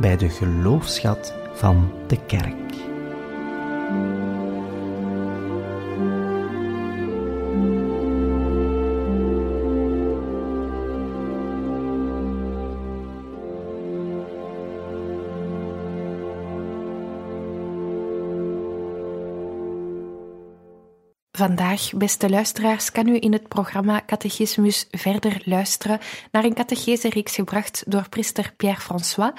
bij de geloofschat van de kerk. Vandaag, beste luisteraars, kan u in het programma Catechismus verder luisteren naar een catechese-reeks gebracht door priester Pierre François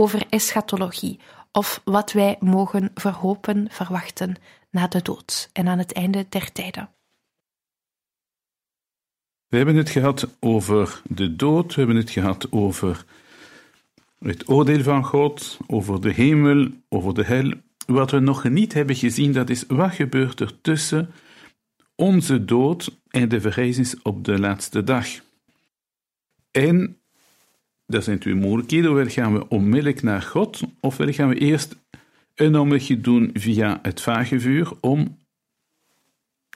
over eschatologie, of wat wij mogen verhopen, verwachten na de dood en aan het einde der tijden. We hebben het gehad over de dood, we hebben het gehad over het oordeel van God, over de hemel, over de hel. Wat we nog niet hebben gezien, dat is wat gebeurt er tussen onze dood en de verrijzenis op de laatste dag. En dat zijn twee mogelijkheden. Ofwel gaan we onmiddellijk naar God, ofwel gaan we eerst een omwegje doen via het vagevuur om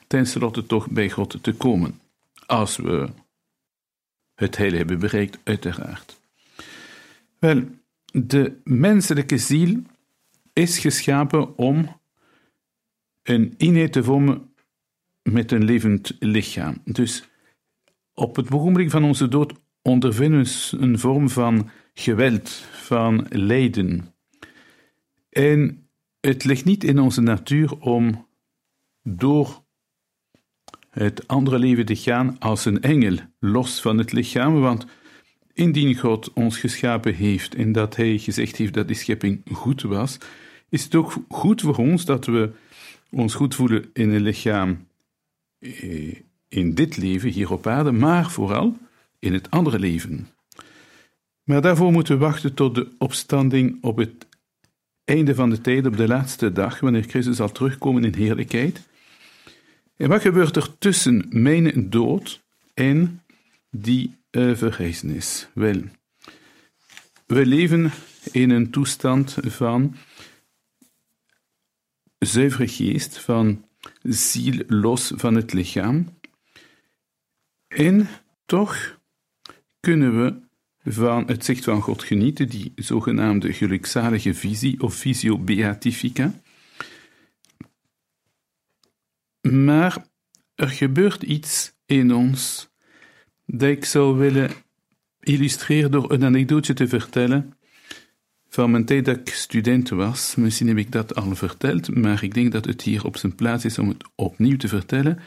tenslotte toch bij God te komen. Als we het heil hebben bereikt, uiteraard. Wel, de menselijke ziel is geschapen om een eenheid te vormen met een levend lichaam. Dus op het ogenblik van onze dood ondervinden een vorm van geweld, van lijden. En het ligt niet in onze natuur om door het andere leven te gaan als een engel, los van het lichaam, want indien God ons geschapen heeft en dat Hij gezegd heeft dat die schepping goed was, is het ook goed voor ons dat we ons goed voelen in een lichaam eh, in dit leven hier op aarde, maar vooral in het andere leven. Maar daarvoor moeten we wachten tot de opstanding op het einde van de tijd, op de laatste dag, wanneer Christus zal terugkomen in heerlijkheid. En wat gebeurt er tussen mijn dood en die uh? Wel, we leven in een toestand van zuivere geest, van ziel los van het lichaam. En toch kunnen we van het zicht van God genieten, die zogenaamde gelukzalige visie of visio beatifica. Maar er gebeurt iets in ons dat ik zou willen illustreren door een anekdote te vertellen van mijn tijd dat ik student was. Misschien heb ik dat al verteld, maar ik denk dat het hier op zijn plaats is om het opnieuw te vertellen.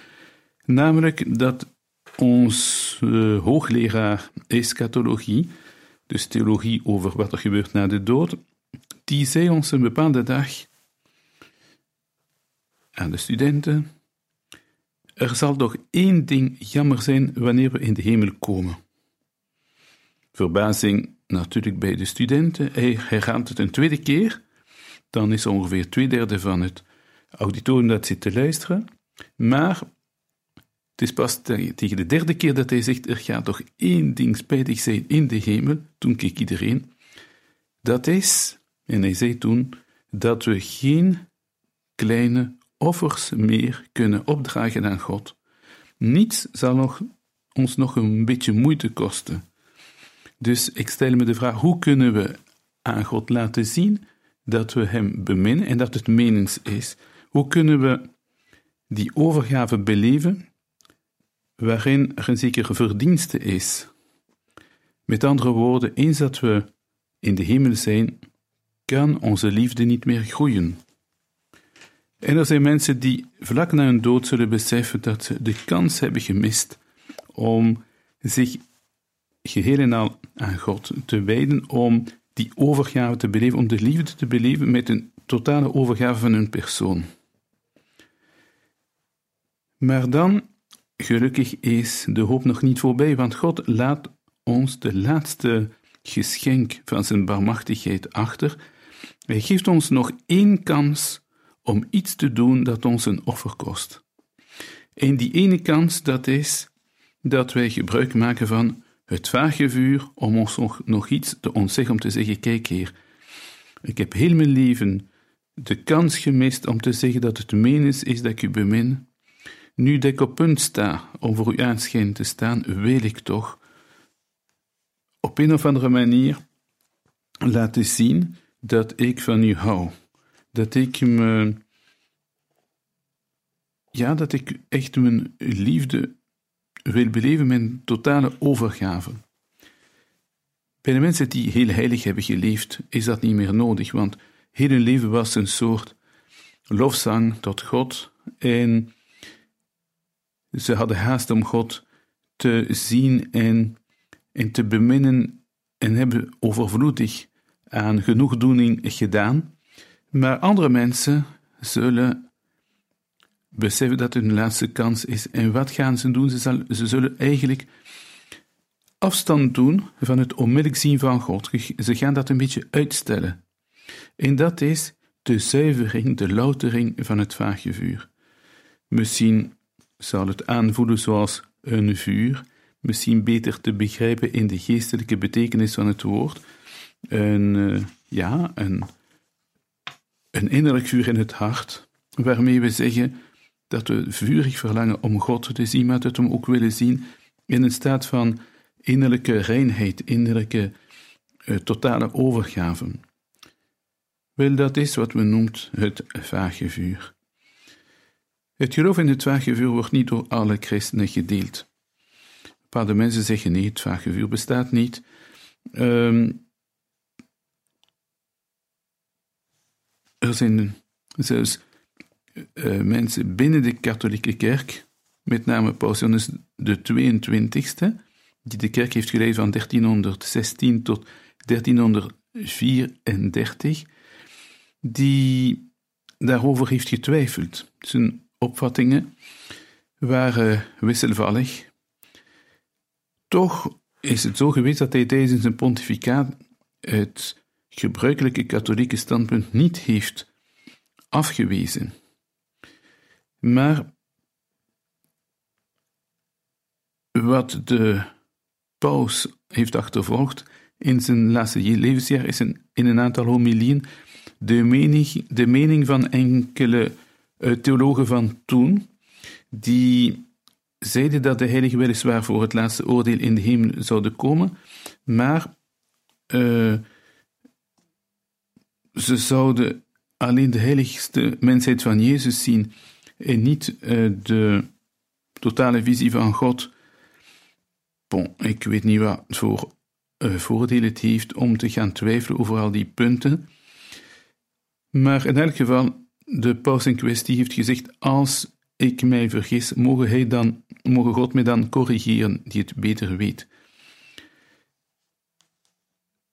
Namelijk dat ons uh, hoogleraar eschatologie, dus theologie over wat er gebeurt na de dood, die zei ons een bepaalde dag aan de studenten: Er zal toch één ding jammer zijn wanneer we in de hemel komen. Verbazing natuurlijk bij de studenten. Hij herhaalt het een tweede keer. Dan is ongeveer twee derde van het auditorium dat zit te luisteren. Maar het is pas tegen de derde keer dat hij zegt: Er gaat toch één ding spijtig zijn in de hemel. Toen keek iedereen. Dat is, en hij zei toen, dat we geen kleine offers meer kunnen opdragen aan God. Niets zal nog, ons nog een beetje moeite kosten. Dus ik stel me de vraag: hoe kunnen we aan God laten zien dat we Hem beminnen en dat het menens is? Hoe kunnen we die overgave beleven waarin er een zekere verdienste is? Met andere woorden, eens dat we in de hemel zijn, kan onze liefde niet meer groeien. En er zijn mensen die vlak na hun dood zullen beseffen dat ze de kans hebben gemist om zich geheel en al aan God te wijden om die overgave te beleven, om de liefde te beleven met een totale overgave van hun persoon. Maar dan, gelukkig is de hoop nog niet voorbij, want God laat ons de laatste geschenk van zijn barmachtigheid achter. Hij geeft ons nog één kans om iets te doen dat ons een offer kost. En die ene kans, dat is dat wij gebruik maken van het vage vuur om ons nog, iets te ons zeggen, om te zeggen, kijk heer, ik heb heel mijn leven de kans gemist om te zeggen dat het menens is dat ik u bemin. Nu dat ik op punt sta om voor u aanschijn te staan, wil ik toch op een of andere manier laten zien dat ik van u hou. Dat ik me. Ja, dat ik echt mijn liefde wil beleven, mijn totale overgave. Bij de mensen die heel heilig hebben geleefd, is dat niet meer nodig, want heel hun leven was een soort lofzang tot God en ze hadden haast om God te zien en, en te beminnen en hebben overvloedig aan genoegdoening gedaan. Maar andere mensen zullen beseffen dat het hun laatste kans is. En wat gaan ze doen? Ze, zal, ze zullen eigenlijk afstand doen van het onmiddellijk zien van God. Ze gaan dat een beetje uitstellen. En dat is de zuivering, de loutering van het vage vuur. Misschien zal het aanvoelen zoals een vuur, misschien beter te begrijpen in de geestelijke betekenis van het woord. Een, uh, ja, een, een innerlijk vuur in het hart, waarmee we zeggen dat we vurig verlangen om God te zien, maar dat we hem ook willen zien in een staat van innerlijke reinheid, innerlijke uh, totale overgave. Wel, dat is wat men noemt het vage vuur. Het geloof in het vage vuur wordt niet door alle christenen gedeeld. Bepaalde mensen zeggen nee, het vage vuur bestaat niet. Um, er zijn zelfs uh, mensen binnen de katholieke kerk, met name Paus de 22e, die de kerk heeft geleid van 1316 tot 1334, die daarover heeft getwijfeld. Zijn opvattingen waren wisselvallig. Toch is het zo geweest dat hij tijdens zijn pontificaat het gebruikelijke katholieke standpunt niet heeft afgewezen. Maar wat de paus heeft achtervolgd in zijn laatste levensjaar is in een aantal homilieën de mening, de mening van enkele theologen van toen, die zeiden dat de heilige weliswaar voor het laatste oordeel in de hemel zouden komen, maar uh, ze zouden alleen de heiligste mensheid van Jezus zien en niet uh, de totale visie van God. Bon, ik weet niet wat voor voordeel het heeft om te gaan twijfelen over al die punten. Maar in elk geval, de paus in kwestie heeft gezegd: Als ik mij vergis, mogen, hij dan, mogen God mij dan corrigeren, die het beter weet.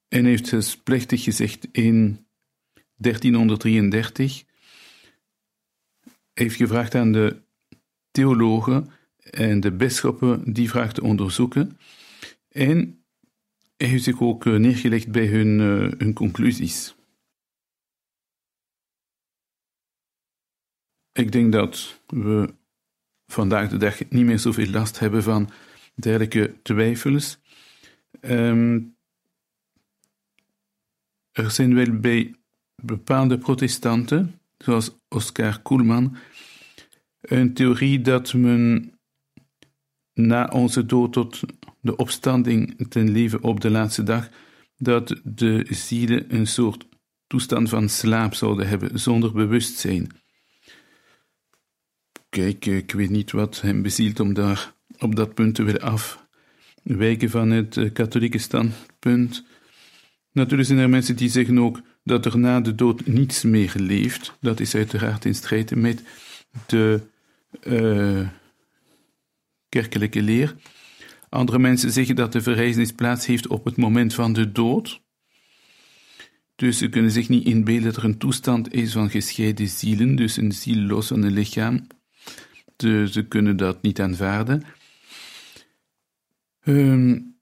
En heeft dus plechtig gezegd in 1333 heeft gevraagd aan de theologen en de bisschoppen die vraag te onderzoeken. En heeft zich ook eh, neergelegd bij hun, uh, hun conclusies. Ik denk dat we vandaag de dag niet meer zoveel last hebben van dergelijke twijfels. Um, er zijn wel bij bepaalde protestanten zoals Oscar Koelman, een theorie dat men na onze dood tot de opstanding ten leven op de laatste dag, dat de zielen een soort toestand van slaap zouden hebben, zonder bewustzijn. Kijk, ik weet niet wat hem bezielt om daar op dat punt te willen afwijken van het eh, katholieke standpunt. Natuurlijk zijn er mensen die zeggen ook dat er na de dood niets meer leeft. Dat is uiteraard in strijd met de uh, kerkelijke leer. Andere mensen zeggen dat de verrijzenis plaats heeft op het moment van de dood. Dus ze kunnen zich niet inbeelden dat er een toestand is van gescheiden zielen, dus een ziel los van een lichaam. De, ze kunnen dat niet aanvaarden. Um,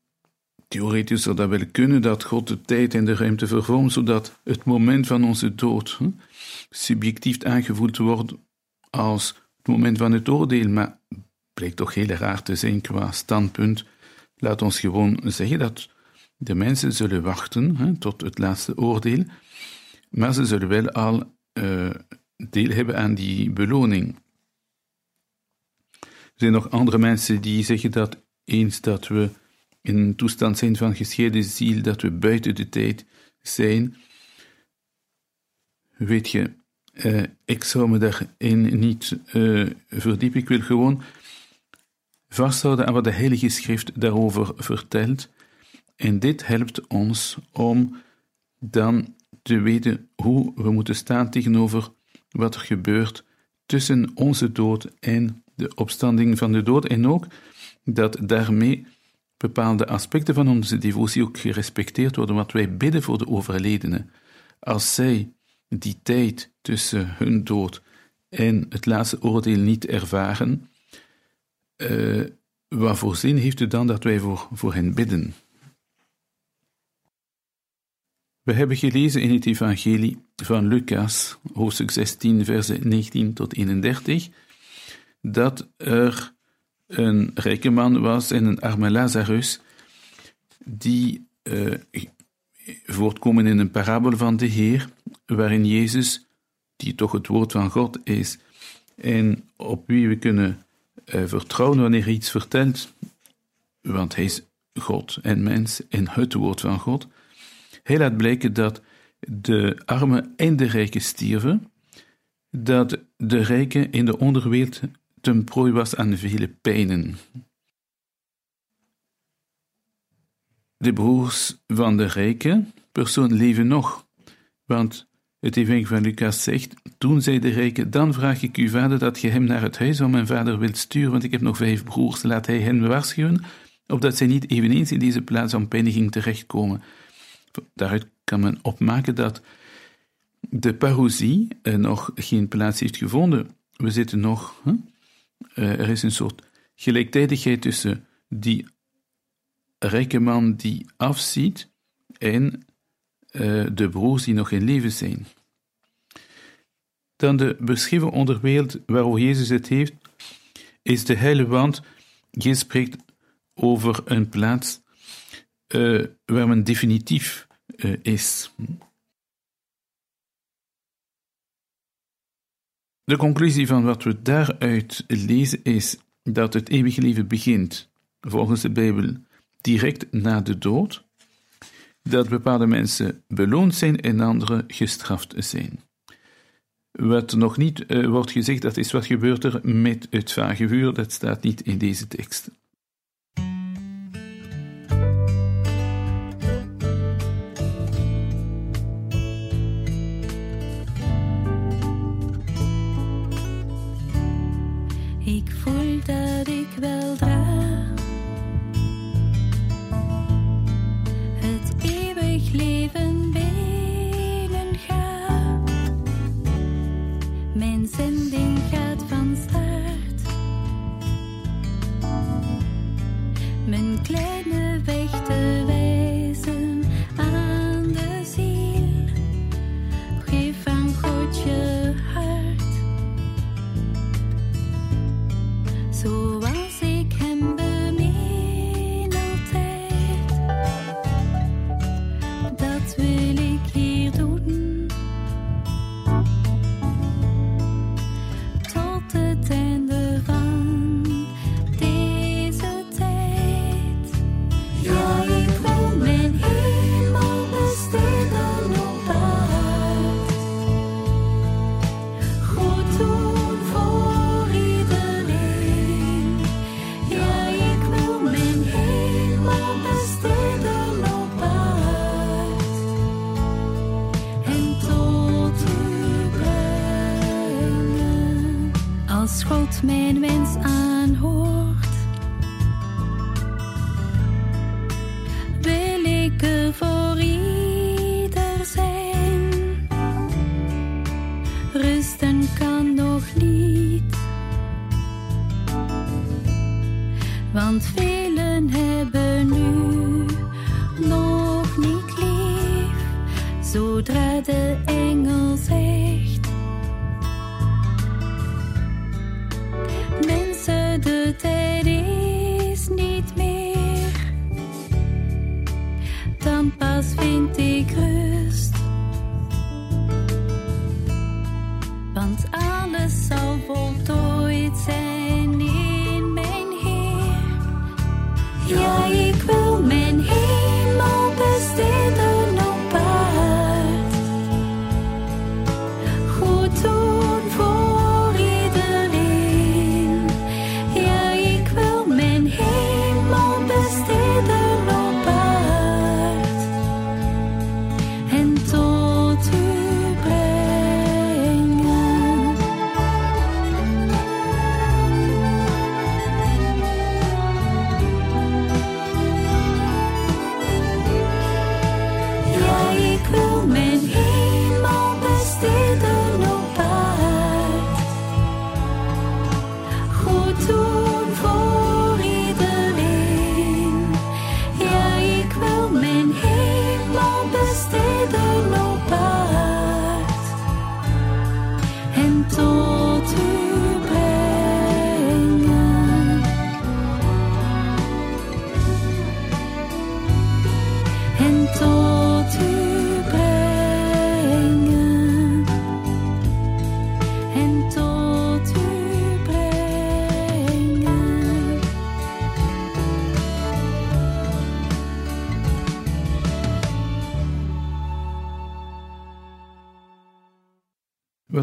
theoretisch zou dat wel kunnen, dat God de tijd en de ruimte vervormt, zodat het moment van onze dood subjectief aangevoeld wordt als het moment van het oordeel, maar blijkt toch heel raar te zijn qua standpunt. Laat ons gewoon zeggen dat de mensen zullen wachten hè, tot het laatste oordeel, maar ze zullen wel al uh, deel hebben aan die beloning. Er zijn nog andere mensen die zeggen dat eens dat we in een toestand zijn van gescheiden ziel, dat we buiten de tijd zijn. Weet je, uh, ik zou me daarin niet uh, verdiepen. Ik wil gewoon vasthouden aan wat de Heilige Schrift daarover vertelt. En dit helpt ons om dan te weten hoe we moeten staan tegenover wat er gebeurt tussen onze dood en de opstanding van de dood. En ook dat daarmee bepaalde aspecten van onze devotie ook gerespecteerd worden, wat wij bidden voor de overledenen. Als zij die tijd tussen hun dood en het laatste oordeel niet ervaren, uh, wat voor zin heeft het dan dat wij voor, voor hen bidden? We hebben gelezen in het Evangelie van Lucas, hoofdstuk 16, versen 19 tot 31, dat er een rijke man was en een arme Lazarus, die uh, voortkomen in een parabel van de Heer, waarin Jezus, die toch het woord van God is, en op wie we kunnen uh, vertrouwen wanneer hij iets vertelt, want hij is God en mens en het woord van God, hij laat blijken dat de armen en de rijken stierven, dat de rijke in de onderwereld ten prooi was aan vele pijnen. De broers van de rijke persoon leven nog, want het evangelie van Lucas zegt, toen zei de rijke, dan vraag ik uw vader dat je hem naar het huis van mijn vader wilt sturen, want ik heb nog vijf broers, laat hij hen waarschuwen, opdat zij niet eveneens in deze plaats van pijniging terechtkomen. Daaruit kan men opmaken dat de parousie nog geen plaats heeft gevonden. We zitten nog eh, er is een soort gelijktijdigheid tussen die rijke man die afziet en uh, de broers die nog in leven zijn. Dan de beschreven onderwereld waarover Jezus het heeft, is de hele wand. Je spreekt over een plaats uh, waar men definitief is. De conclusie van wat we daaruit lezen is dat het eeuwige leven begint, volgens de Bijbel, direct na de dood, dat bepaalde mensen beloond zijn en anderen gestraft zijn. Wat nog niet uh, wordt gezegd, dat is wat gebeurt er met het vage vuur, dat staat niet in deze tekst. Wat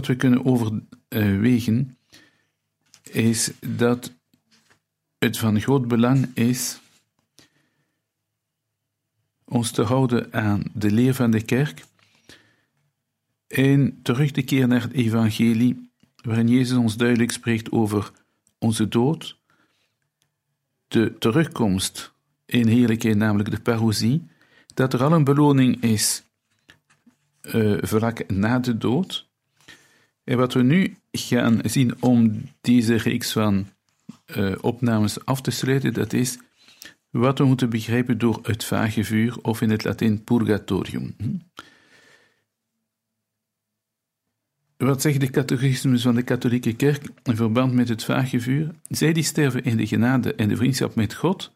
we kunnen overwegen, is dat het van groot belang is ons te houden aan de leer van de kerk en terug te keren naar het evangelie, waarin Jezus ons duidelijk spreekt over onze dood, de terugkomst in heerlijkheid, namelijk de parousie, dat er al een beloning is uh, vlak na de dood, en wat we nu gaan zien om deze reeks van uh, opnames af te sluiten, dat is wat we moeten begrijpen door het vage vuur, of in het Latijn purgatorium. Hm? Wat zegt de catechismus van de katholieke kerk in verband met het vage vuur? Zij die sterven in de genade en de vriendschap met God,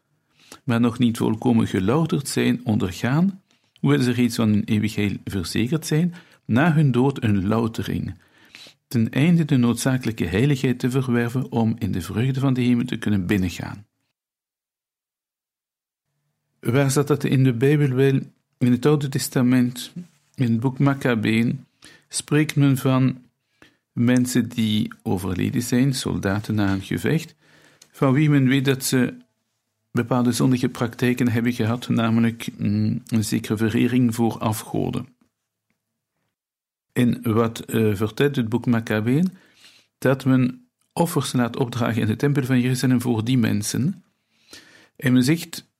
maar nog niet volkomen gelouterd zijn, ondergaan, hoewel ze reeds van hun eeuwigheid verzekerd zijn, na hun dood een loutering, ten einde de noodzakelijke heiligheid te verwerven om in de vreugde van de hemel te kunnen binnengaan. Waar staat dat in de Bijbel wel? In het Oude Testament, in het boek Maccabeen, spreekt men van mensen die overleden zijn, soldaten na een gevecht, van wie men weet dat ze bepaalde zondige praktijken hebben gehad, namelijk mm, een zekere verering voor afgoden. En wat uh, vertelt het boek Maccabeen? Dat men offers laat opdragen in de tempel van Jeruzalem voor die mensen. En men zegt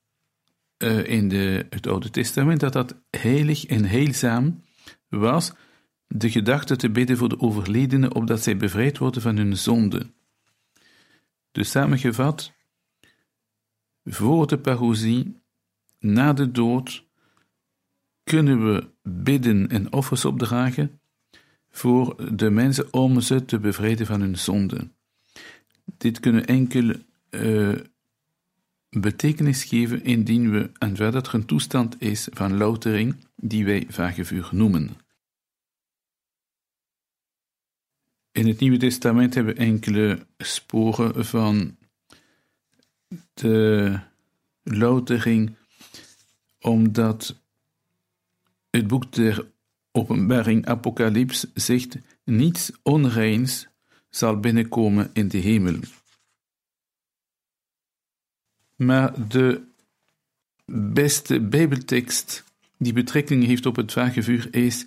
uh, in de, het Oude Testament dat dat heilig en heilzaam was, de gedachte te bidden voor de overledenen, opdat zij bevrijd worden van hun zonde. Dus samengevat, voor de parousie, na de dood, kunnen we bidden en offers opdragen voor de mensen om ze te bevrijden van hun zonde. Dit kunnen enkel uh, betekenis geven indien we aanvaarden dat er een toestand is van loutering die wij vagevuur noemen. In het Nieuwe Testament hebben we enkele sporen van de loutering, omdat het boek der Openbaring Apocalyps zegt: niets onreins zal binnenkomen in de hemel. Maar de beste Bijbeltekst die betrekking heeft op het vage vuur is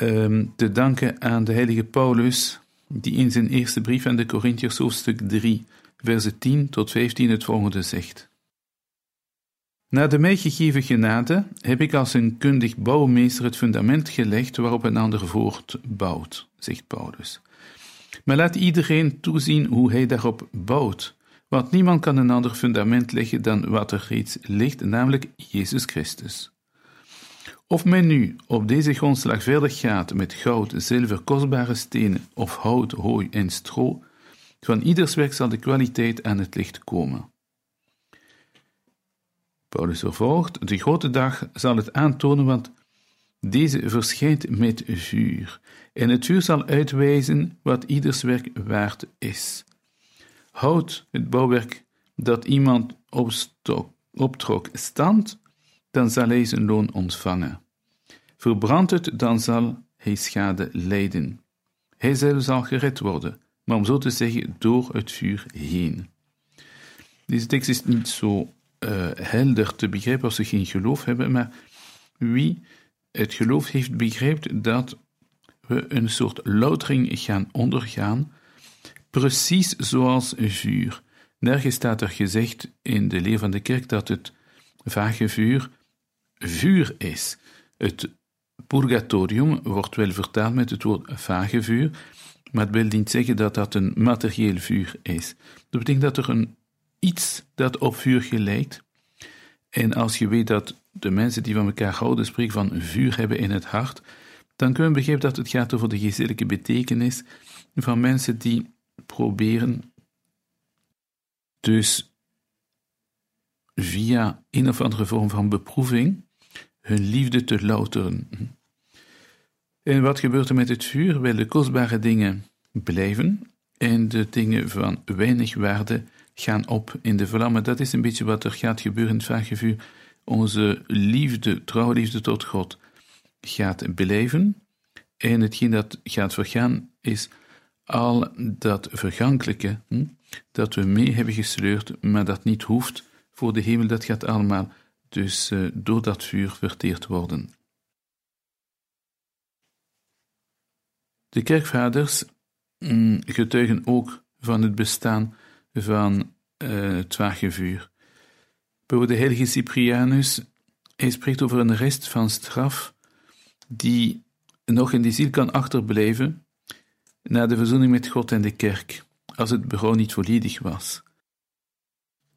um, te danken aan de heilige Paulus, die in zijn eerste brief aan de Corinthiërs hoofdstuk 3, versen 10 tot 15 het volgende zegt. Na de mij gegeven genade heb ik als een kundig bouwmeester het fundament gelegd waarop een ander voortbouwt, zegt Paulus. Maar laat iedereen toezien hoe hij daarop bouwt, want niemand kan een ander fundament leggen dan wat er reeds ligt, namelijk Jezus Christus. Of men nu op deze grondslag verder gaat met goud, zilver, kostbare stenen of hout, hooi en stro, van ieders werk zal de kwaliteit aan het licht komen. Paulus vervolgt, de grote dag zal het aantonen, want deze verschijnt met vuur, en het vuur zal uitwijzen wat ieders werk waard is. Houd het bouwwerk dat iemand opstok, optrok stand, dan zal hij zijn loon ontvangen. Verbrand het, dan zal hij schade lijden. Hij zelf zal gered worden, maar om zo te zeggen, door het vuur heen. Deze tekst is niet zo uh, helder te begrijpen als ze geen geloof hebben, maar wie het geloof heeft, begrijpt dat we een soort loutering gaan ondergaan, precies zoals vuur. Nergens staat er gezegd in de leer van de kerk dat het vage vuur vuur is. Het purgatorium wordt wel vertaald met het woord vage vuur, maar het wil niet zeggen dat dat een materieel vuur is. Dat betekent dat er een iets dat op vuur gelijkt. En als je weet dat de mensen die van elkaar houden spreken van vuur hebben in het hart, dan kunnen we begrijpen dat het gaat over de geestelijke betekenis van mensen die proberen dus via een of andere vorm van beproeving hun liefde te louteren. En wat gebeurt er met het vuur? Wel, de kostbare dingen blijven en de dingen van weinig waarde gaan op in de vlammen. Dat is een beetje wat er gaat gebeuren in het vage vuur. Onze liefde, trouwe liefde tot God, gaat blijven. En hetgeen dat gaat vergaan, is al dat vergankelijke hm, dat we mee hebben gesleurd, maar dat niet hoeft voor de hemel, dat gaat allemaal dus uh, door dat vuur verteerd worden. De kerkvaders mm, getuigen ook van het bestaan van uh, het vagevuur. Bijvoorbeeld de heilige Cyprianus, hij spreekt over een rest van straf die nog in die ziel kan achterblijven na de verzoening met God en de kerk, als het berouw niet volledig was.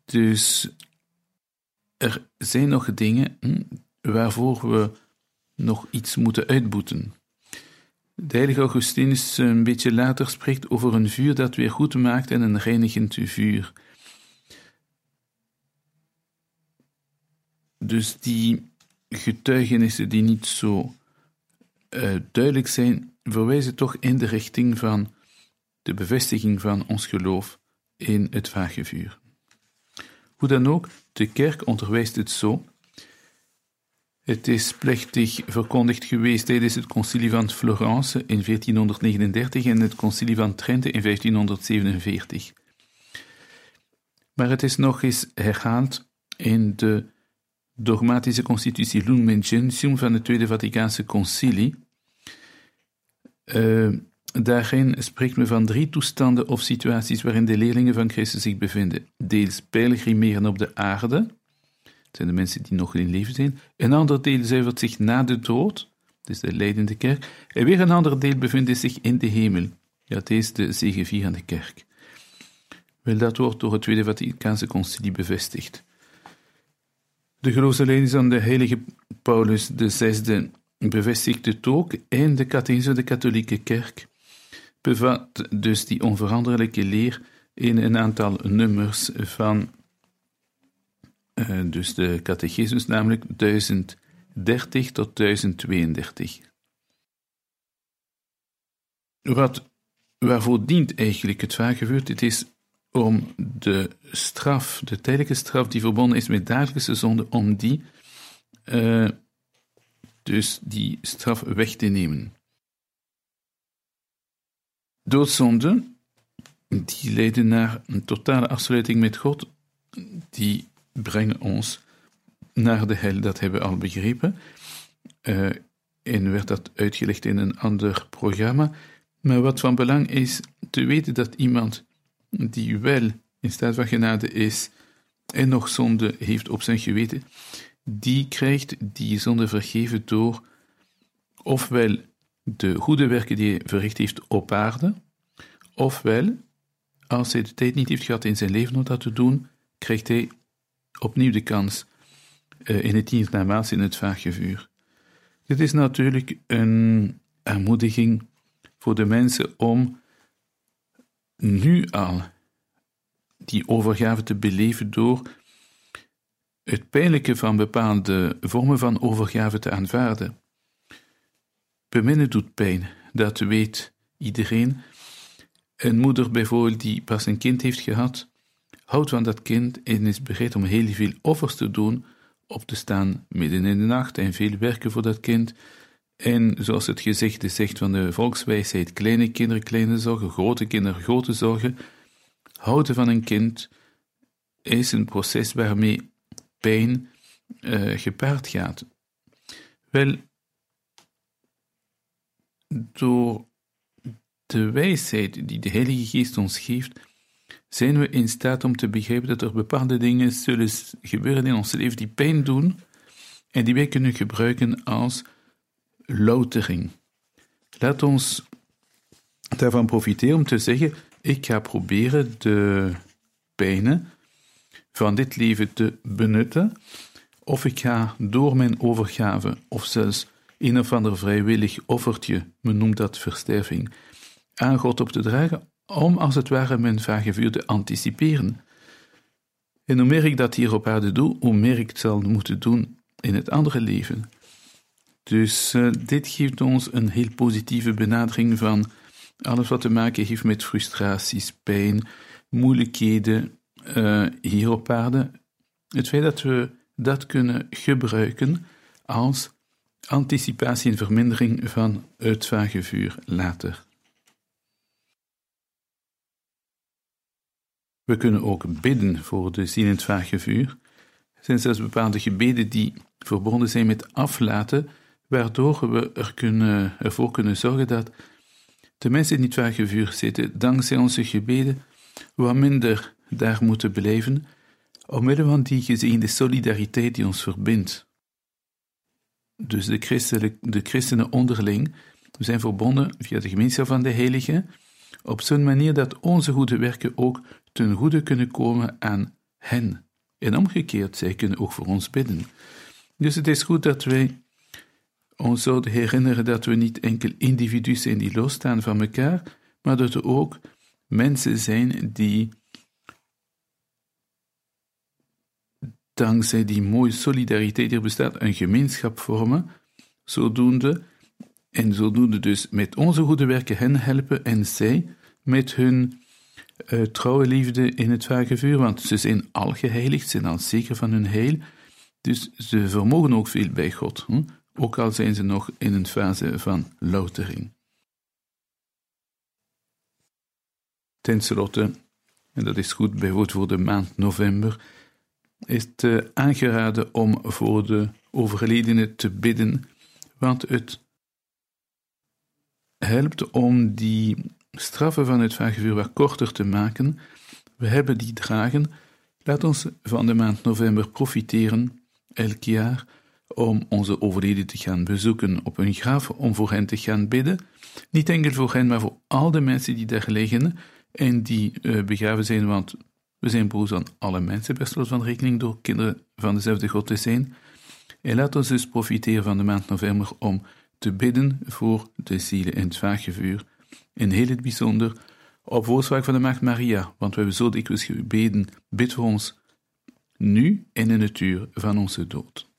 Dus er zijn nog dingen hm, waarvoor we nog iets moeten uitboeten. De heilige Augustinus een beetje later spreekt over een vuur dat weer goed maakt en een reinigend vuur. Dus die getuigenissen die niet zo uh, duidelijk zijn, verwijzen toch in de richting van de bevestiging van ons geloof in het vage vuur. Hoe dan ook, de kerk onderwijst het zo. Het is plechtig verkondigd geweest tijdens het concilie van Florence in 1439 en het concilie van Trente in 1547. Maar het is nog eens herhaald in de dogmatische constitutie Lumen Gentium van het Tweede Vaticaanse Concilie. Uh, daarin spreekt men van drie toestanden of situaties waarin de leerlingen van Christus zich bevinden. Deels pelgrimeren op de aarde, dat zijn de mensen die nog in leven zijn. Een ander deel zuivert zich na de dood, dus de leidende kerk. En weer een ander deel bevindt zich in de hemel. Ja, het is de zegevierende kerk. Wel, dat wordt door het Tweede Vaticaanse Concilie bevestigd. De geloofsleiding van de heilige Paulus VI bevestigt het ook en de catechisme de katholieke kerk bevat dus die onveranderlijke leer in een aantal nummers van uh, dus de catechismus, namelijk 1030 tot 1032. Wat, waarvoor dient eigenlijk het vagevuur? Het is om de straf, de tijdelijke straf die verbonden is met dagelijkse zonde, om die, uh, dus die straf weg te nemen. Doodzonde, die leiden naar een totale afsluiting met God, die brengen ons naar de hel, dat hebben we al begrepen. Uh, en werd dat uitgelegd in een ander programma. Maar wat van belang is te weten dat iemand die wel in staat van genade is en nog zonde heeft op zijn geweten, die krijgt die zonde vergeven door ofwel de goede werken die hij verricht heeft op aarde, ofwel, als hij de tijd niet heeft gehad in zijn leven om dat te doen, krijgt hij opnieuw de kans uh, in het hiernamaals in het vaagje vuur. Dit is natuurlijk een aanmoediging voor de mensen om nu al die overgave te beleven door het pijnlijke van bepaalde vormen van overgave te aanvaarden. Beminnen doet pijn, dat weet iedereen. Een moeder bijvoorbeeld die pas een kind heeft gehad, houdt van dat kind en is bereid om heel veel offers te doen, op te staan midden in de nacht en veel werken voor dat kind. En zoals het gezegde zegt van de volkswijsheid, kleine kinderen kleine zorgen, grote kinderen grote zorgen. Houden van een kind is een proces waarmee pijn uh, gepaard gaat. Wel, door de wijsheid die de Heilige Geest ons geeft, zijn we in staat om te begrijpen dat er bepaalde dingen zullen gebeuren in ons leven die pijn doen en die wij kunnen gebruiken als loutering. Laat ons daarvan profiteren om te zeggen: ik ga proberen de pijnen van dit leven te benutten, of ik ga door mijn overgave, of zelfs een of ander vrijwillig offertje, men noemt dat versterving, aan God op te dragen, om als het ware mijn vagevuur te anticiperen. En hoe meer ik dat hier op aarde doe, hoe meer ik het zal moeten doen in het andere leven. Dus uh, dit geeft ons een heel positieve benadering van alles wat te maken heeft met frustraties, pijn, moeilijkheden uh, hier op aarde. Het feit dat we dat kunnen gebruiken als anticipatie en vermindering van het vagevuur later. We kunnen ook bidden voor de ziel in het vagevuur. Er zijn zelfs bepaalde gebeden die verbonden zijn met aflaten waardoor we er kunnen, ervoor kunnen zorgen dat de mensen die in het vuur zitten, dankzij onze gebeden, wat minder daar moeten beleven, omwille van die gezegende solidariteit die ons verbindt. Dus de, de christenen onderling zijn verbonden via de gemeenschap van de heiligen, op zo'n manier dat onze goede werken ook ten goede kunnen komen aan hen. En omgekeerd, zij kunnen ook voor ons bidden. Dus het is goed dat wij ons zouden herinneren dat we niet enkel individuen zijn die losstaan van elkaar, maar dat we ook mensen zijn die dankzij die mooie solidariteit die er bestaat, een gemeenschap vormen, zodoende, en zodoende dus met onze goede werken hen helpen en zij met hun uh, trouwe liefde in het vage vuur, want ze zijn al geheiligd, zijn al zeker van hun heil, dus ze vermogen ook veel bij God. Ook al zijn ze nog in een fase van loutering. Ten slotte, en dat is goed bijvoorbeeld voor de maand november, is het eh, aangeraden om voor de overledenen te bidden, want het helpt om die straffen van het vagevuur wat korter te maken. We hebben die dragen. Laat ons van de maand november profiteren, elk jaar, om onze overleden te gaan bezoeken op hun graf, om voor hen te gaan bidden. Niet enkel voor hen, maar voor al de mensen die daar liggen en die uh, begraven zijn, want we zijn broers aan alle mensen, per slot van rekening, door kinderen van dezelfde God te zijn. En laat ons dus profiteren van de maand november om te bidden voor de zielen in het vagevuur. In heel het bijzonder op voorspraak van de Maagd Maria, want we hebben zo dikwijls gebeden, bid voor ons, nu en in het uur van onze dood.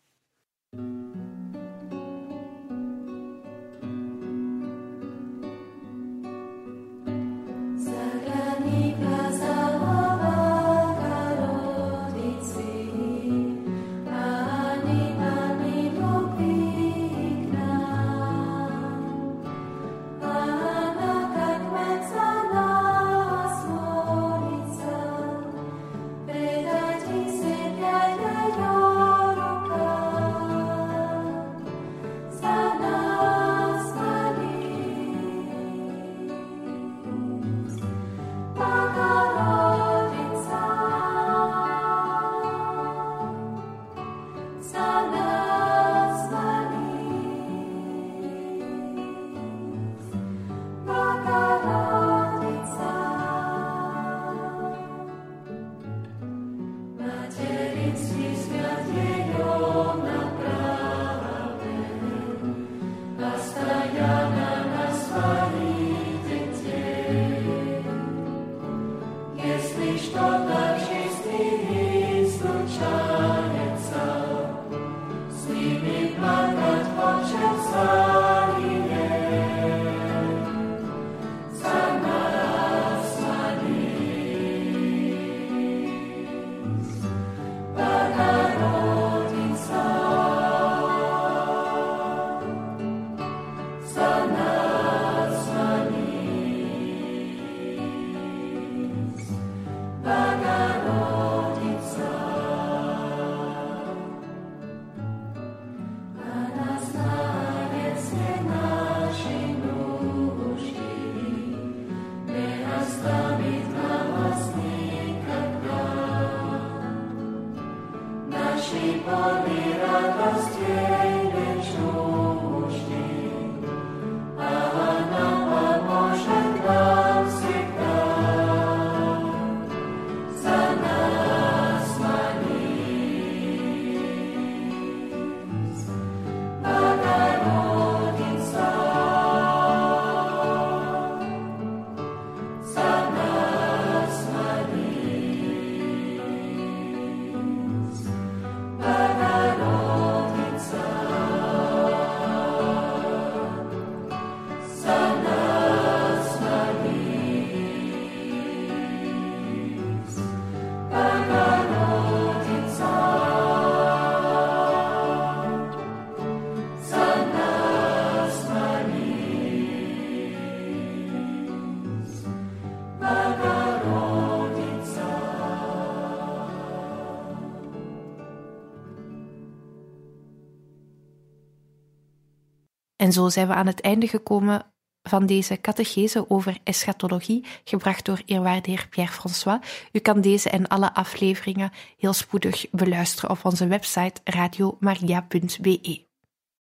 En zo zijn we aan het einde gekomen van deze catechese over eschatologie, gebracht door eerwaarde heer Pierre-François. U kan deze en alle afleveringen heel spoedig beluisteren op onze website radiomaria.be.